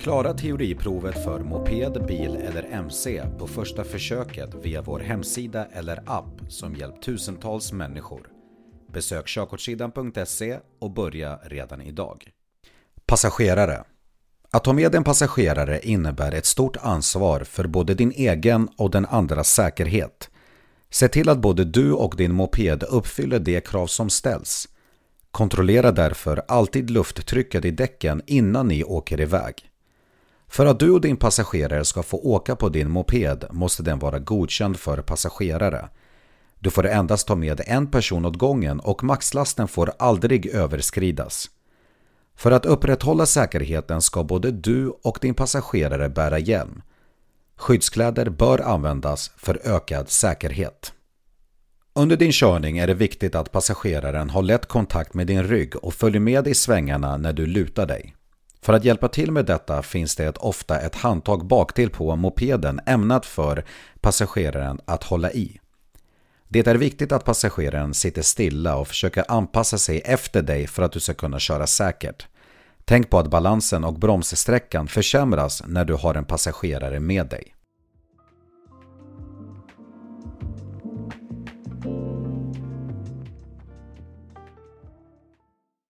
Klara teoriprovet för moped, bil eller MC på första försöket via vår hemsida eller app som hjälpt tusentals människor. Besök körkortssidan.se och börja redan idag. Passagerare Att ta med en passagerare innebär ett stort ansvar för både din egen och den andras säkerhet. Se till att både du och din moped uppfyller de krav som ställs. Kontrollera därför alltid lufttrycket i däcken innan ni åker iväg. För att du och din passagerare ska få åka på din moped måste den vara godkänd för passagerare. Du får endast ta med en person åt gången och maxlasten får aldrig överskridas. För att upprätthålla säkerheten ska både du och din passagerare bära hjälm. Skyddskläder bör användas för ökad säkerhet. Under din körning är det viktigt att passageraren har lätt kontakt med din rygg och följer med i svängarna när du lutar dig. För att hjälpa till med detta finns det ofta ett handtag baktill på mopeden ämnat för passageraren att hålla i. Det är viktigt att passageraren sitter stilla och försöker anpassa sig efter dig för att du ska kunna köra säkert. Tänk på att balansen och bromssträckan försämras när du har en passagerare med dig.